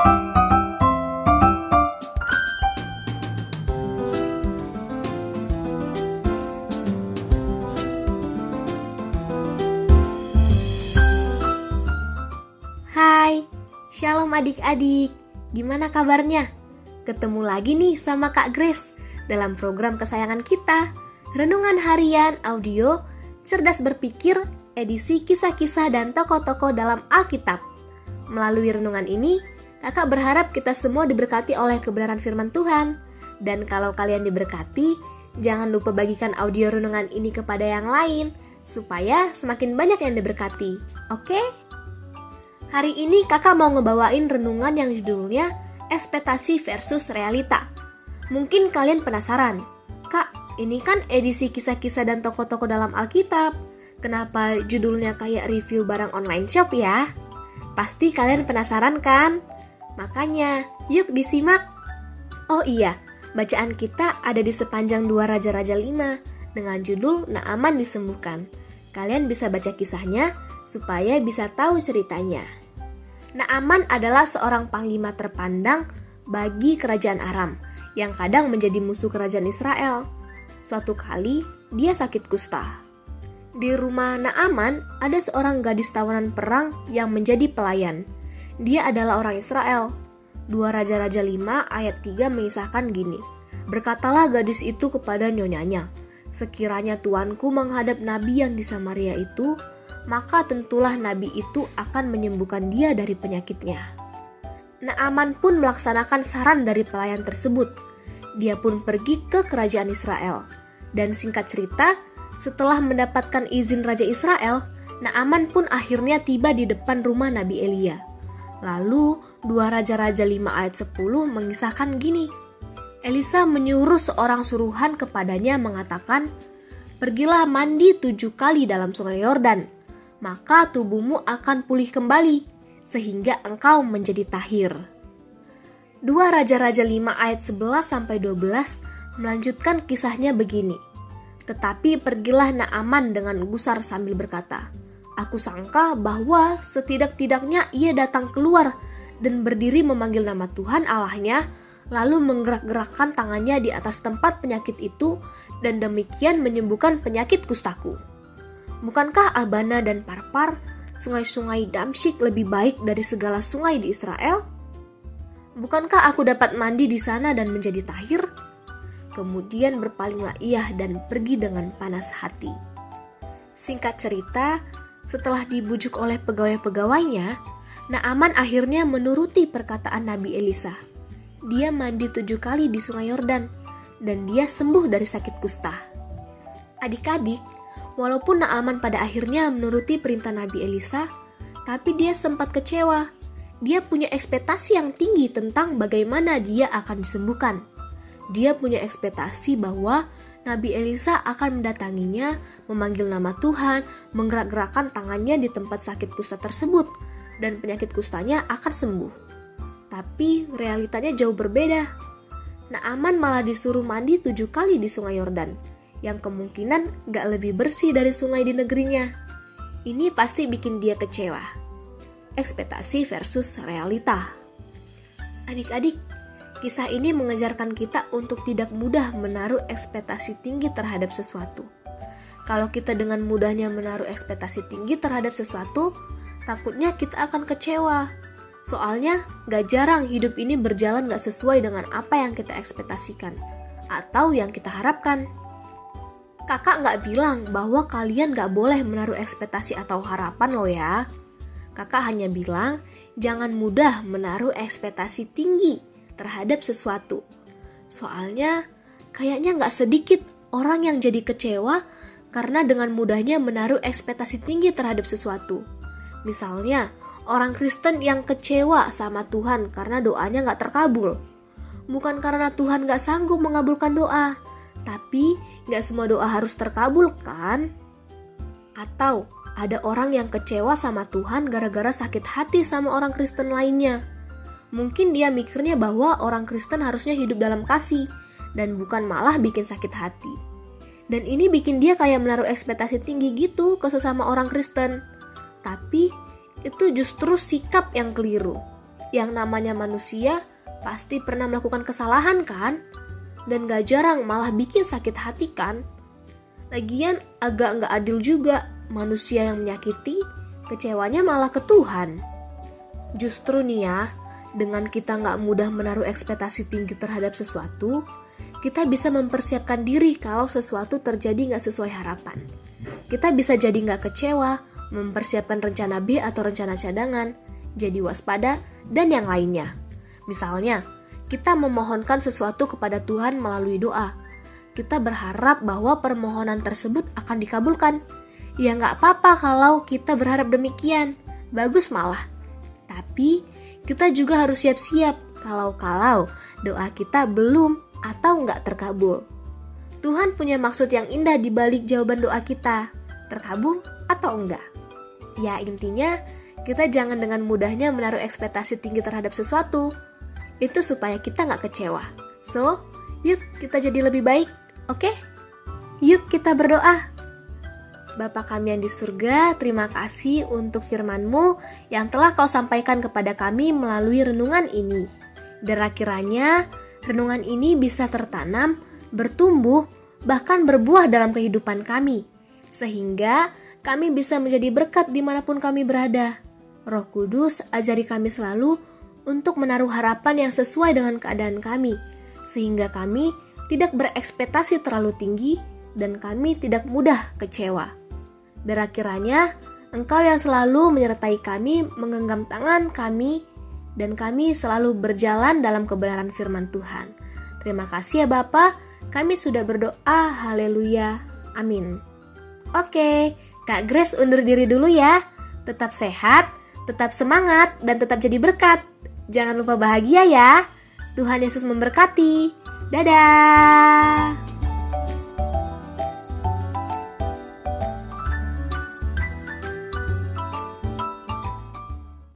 Hai, Shalom adik-adik. Gimana kabarnya? Ketemu lagi nih sama Kak Grace dalam program kesayangan kita, Renungan Harian Audio Cerdas Berpikir, edisi kisah-kisah dan tokoh-tokoh dalam Alkitab. Melalui renungan ini, Kakak berharap kita semua diberkati oleh kebenaran firman Tuhan. Dan kalau kalian diberkati, jangan lupa bagikan audio renungan ini kepada yang lain, supaya semakin banyak yang diberkati. Oke? Hari ini kakak mau ngebawain renungan yang judulnya Ekspektasi versus Realita. Mungkin kalian penasaran, Kak, ini kan edisi kisah-kisah dan tokoh-tokoh dalam Alkitab. Kenapa judulnya kayak review barang online shop ya? Pasti kalian penasaran kan? Makanya, yuk disimak. Oh iya, bacaan kita ada di sepanjang dua Raja-Raja 5 dengan judul Naaman disembuhkan. Kalian bisa baca kisahnya supaya bisa tahu ceritanya. Naaman adalah seorang panglima terpandang bagi kerajaan Aram yang kadang menjadi musuh kerajaan Israel. Suatu kali, dia sakit kusta. Di rumah Naaman ada seorang gadis tawanan perang yang menjadi pelayan. Dia adalah orang Israel. Dua Raja-Raja 5 ayat 3 mengisahkan gini. Berkatalah gadis itu kepada nyonyanya, Sekiranya tuanku menghadap nabi yang di Samaria itu, maka tentulah nabi itu akan menyembuhkan dia dari penyakitnya. Naaman pun melaksanakan saran dari pelayan tersebut. Dia pun pergi ke kerajaan Israel. Dan singkat cerita, setelah mendapatkan izin Raja Israel, Naaman pun akhirnya tiba di depan rumah Nabi Elia. Lalu, dua Raja-Raja 5 ayat 10 mengisahkan gini. Elisa menyuruh seorang suruhan kepadanya mengatakan, Pergilah mandi tujuh kali dalam sungai Yordan, maka tubuhmu akan pulih kembali, sehingga engkau menjadi tahir. Dua Raja-Raja 5 ayat 11 sampai 12 melanjutkan kisahnya begini. Tetapi pergilah Naaman dengan gusar sambil berkata, Aku sangka bahwa setidak-tidaknya ia datang keluar dan berdiri memanggil nama Tuhan Allahnya, lalu menggerak-gerakkan tangannya di atas tempat penyakit itu dan demikian menyembuhkan penyakit kustaku. Bukankah Abana dan Parpar, sungai-sungai Damsyik lebih baik dari segala sungai di Israel? Bukankah aku dapat mandi di sana dan menjadi tahir? Kemudian berpalinglah ia dan pergi dengan panas hati. Singkat cerita, setelah dibujuk oleh pegawai-pegawainya, Naaman akhirnya menuruti perkataan Nabi Elisa. Dia mandi tujuh kali di sungai Yordan, dan dia sembuh dari sakit kusta. Adik-adik, walaupun Naaman pada akhirnya menuruti perintah Nabi Elisa, tapi dia sempat kecewa. Dia punya ekspektasi yang tinggi tentang bagaimana dia akan disembuhkan. Dia punya ekspektasi bahwa Nabi Elisa akan mendatanginya, memanggil nama Tuhan, menggerak-gerakkan tangannya di tempat sakit kusta tersebut, dan penyakit kustanya akan sembuh. Tapi realitanya jauh berbeda. Naaman malah disuruh mandi tujuh kali di sungai Yordan, yang kemungkinan gak lebih bersih dari sungai di negerinya. Ini pasti bikin dia kecewa. Ekspektasi versus realita. Adik-adik, kisah ini mengajarkan kita untuk tidak mudah menaruh ekspektasi tinggi terhadap sesuatu. Kalau kita dengan mudahnya menaruh ekspektasi tinggi terhadap sesuatu, takutnya kita akan kecewa. Soalnya, gak jarang hidup ini berjalan gak sesuai dengan apa yang kita ekspektasikan atau yang kita harapkan. Kakak gak bilang bahwa kalian gak boleh menaruh ekspektasi atau harapan loh ya. Kakak hanya bilang jangan mudah menaruh ekspektasi tinggi terhadap sesuatu. Soalnya, kayaknya gak sedikit orang yang jadi kecewa karena dengan mudahnya menaruh ekspektasi tinggi terhadap sesuatu. Misalnya, orang Kristen yang kecewa sama Tuhan karena doanya gak terkabul. Bukan karena Tuhan gak sanggup mengabulkan doa, tapi gak semua doa harus terkabul kan? Atau ada orang yang kecewa sama Tuhan gara-gara sakit hati sama orang Kristen lainnya. Mungkin dia mikirnya bahwa orang Kristen harusnya hidup dalam kasih dan bukan malah bikin sakit hati. Dan ini bikin dia kayak menaruh ekspektasi tinggi gitu ke sesama orang Kristen. Tapi itu justru sikap yang keliru. Yang namanya manusia pasti pernah melakukan kesalahan kan? Dan gak jarang malah bikin sakit hati kan? Lagian agak gak adil juga manusia yang menyakiti, kecewanya malah ke Tuhan. Justru nih ya, dengan kita gak mudah menaruh ekspektasi tinggi terhadap sesuatu, kita bisa mempersiapkan diri kalau sesuatu terjadi gak sesuai harapan. Kita bisa jadi gak kecewa, mempersiapkan rencana B atau rencana cadangan, jadi waspada, dan yang lainnya. Misalnya, kita memohonkan sesuatu kepada Tuhan melalui doa. Kita berharap bahwa permohonan tersebut akan dikabulkan. Ya nggak apa-apa kalau kita berharap demikian, bagus malah. Tapi kita juga harus siap-siap kalau-kalau doa kita belum atau nggak terkabul. Tuhan punya maksud yang indah di balik jawaban doa kita, terkabul atau enggak. Ya intinya, kita jangan dengan mudahnya menaruh ekspektasi tinggi terhadap sesuatu, itu supaya kita nggak kecewa. So, yuk kita jadi lebih baik, oke? Okay? Yuk kita berdoa. Bapa kami yang di surga, terima kasih untuk firman-Mu yang telah Kau sampaikan kepada kami melalui renungan ini. Dera kiranya renungan ini bisa tertanam, bertumbuh, bahkan berbuah dalam kehidupan kami, sehingga kami bisa menjadi berkat di mana pun kami berada. Roh Kudus, ajari kami selalu untuk menaruh harapan yang sesuai dengan keadaan kami, sehingga kami tidak berekspektasi terlalu tinggi dan kami tidak mudah kecewa. Berakiranya, Engkau yang selalu menyertai kami, menggenggam tangan kami, dan kami selalu berjalan dalam kebenaran firman Tuhan. Terima kasih ya Bapa, kami sudah berdoa, haleluya, amin. Oke, Kak Grace undur diri dulu ya. Tetap sehat, tetap semangat, dan tetap jadi berkat. Jangan lupa bahagia ya. Tuhan Yesus memberkati. Dadah.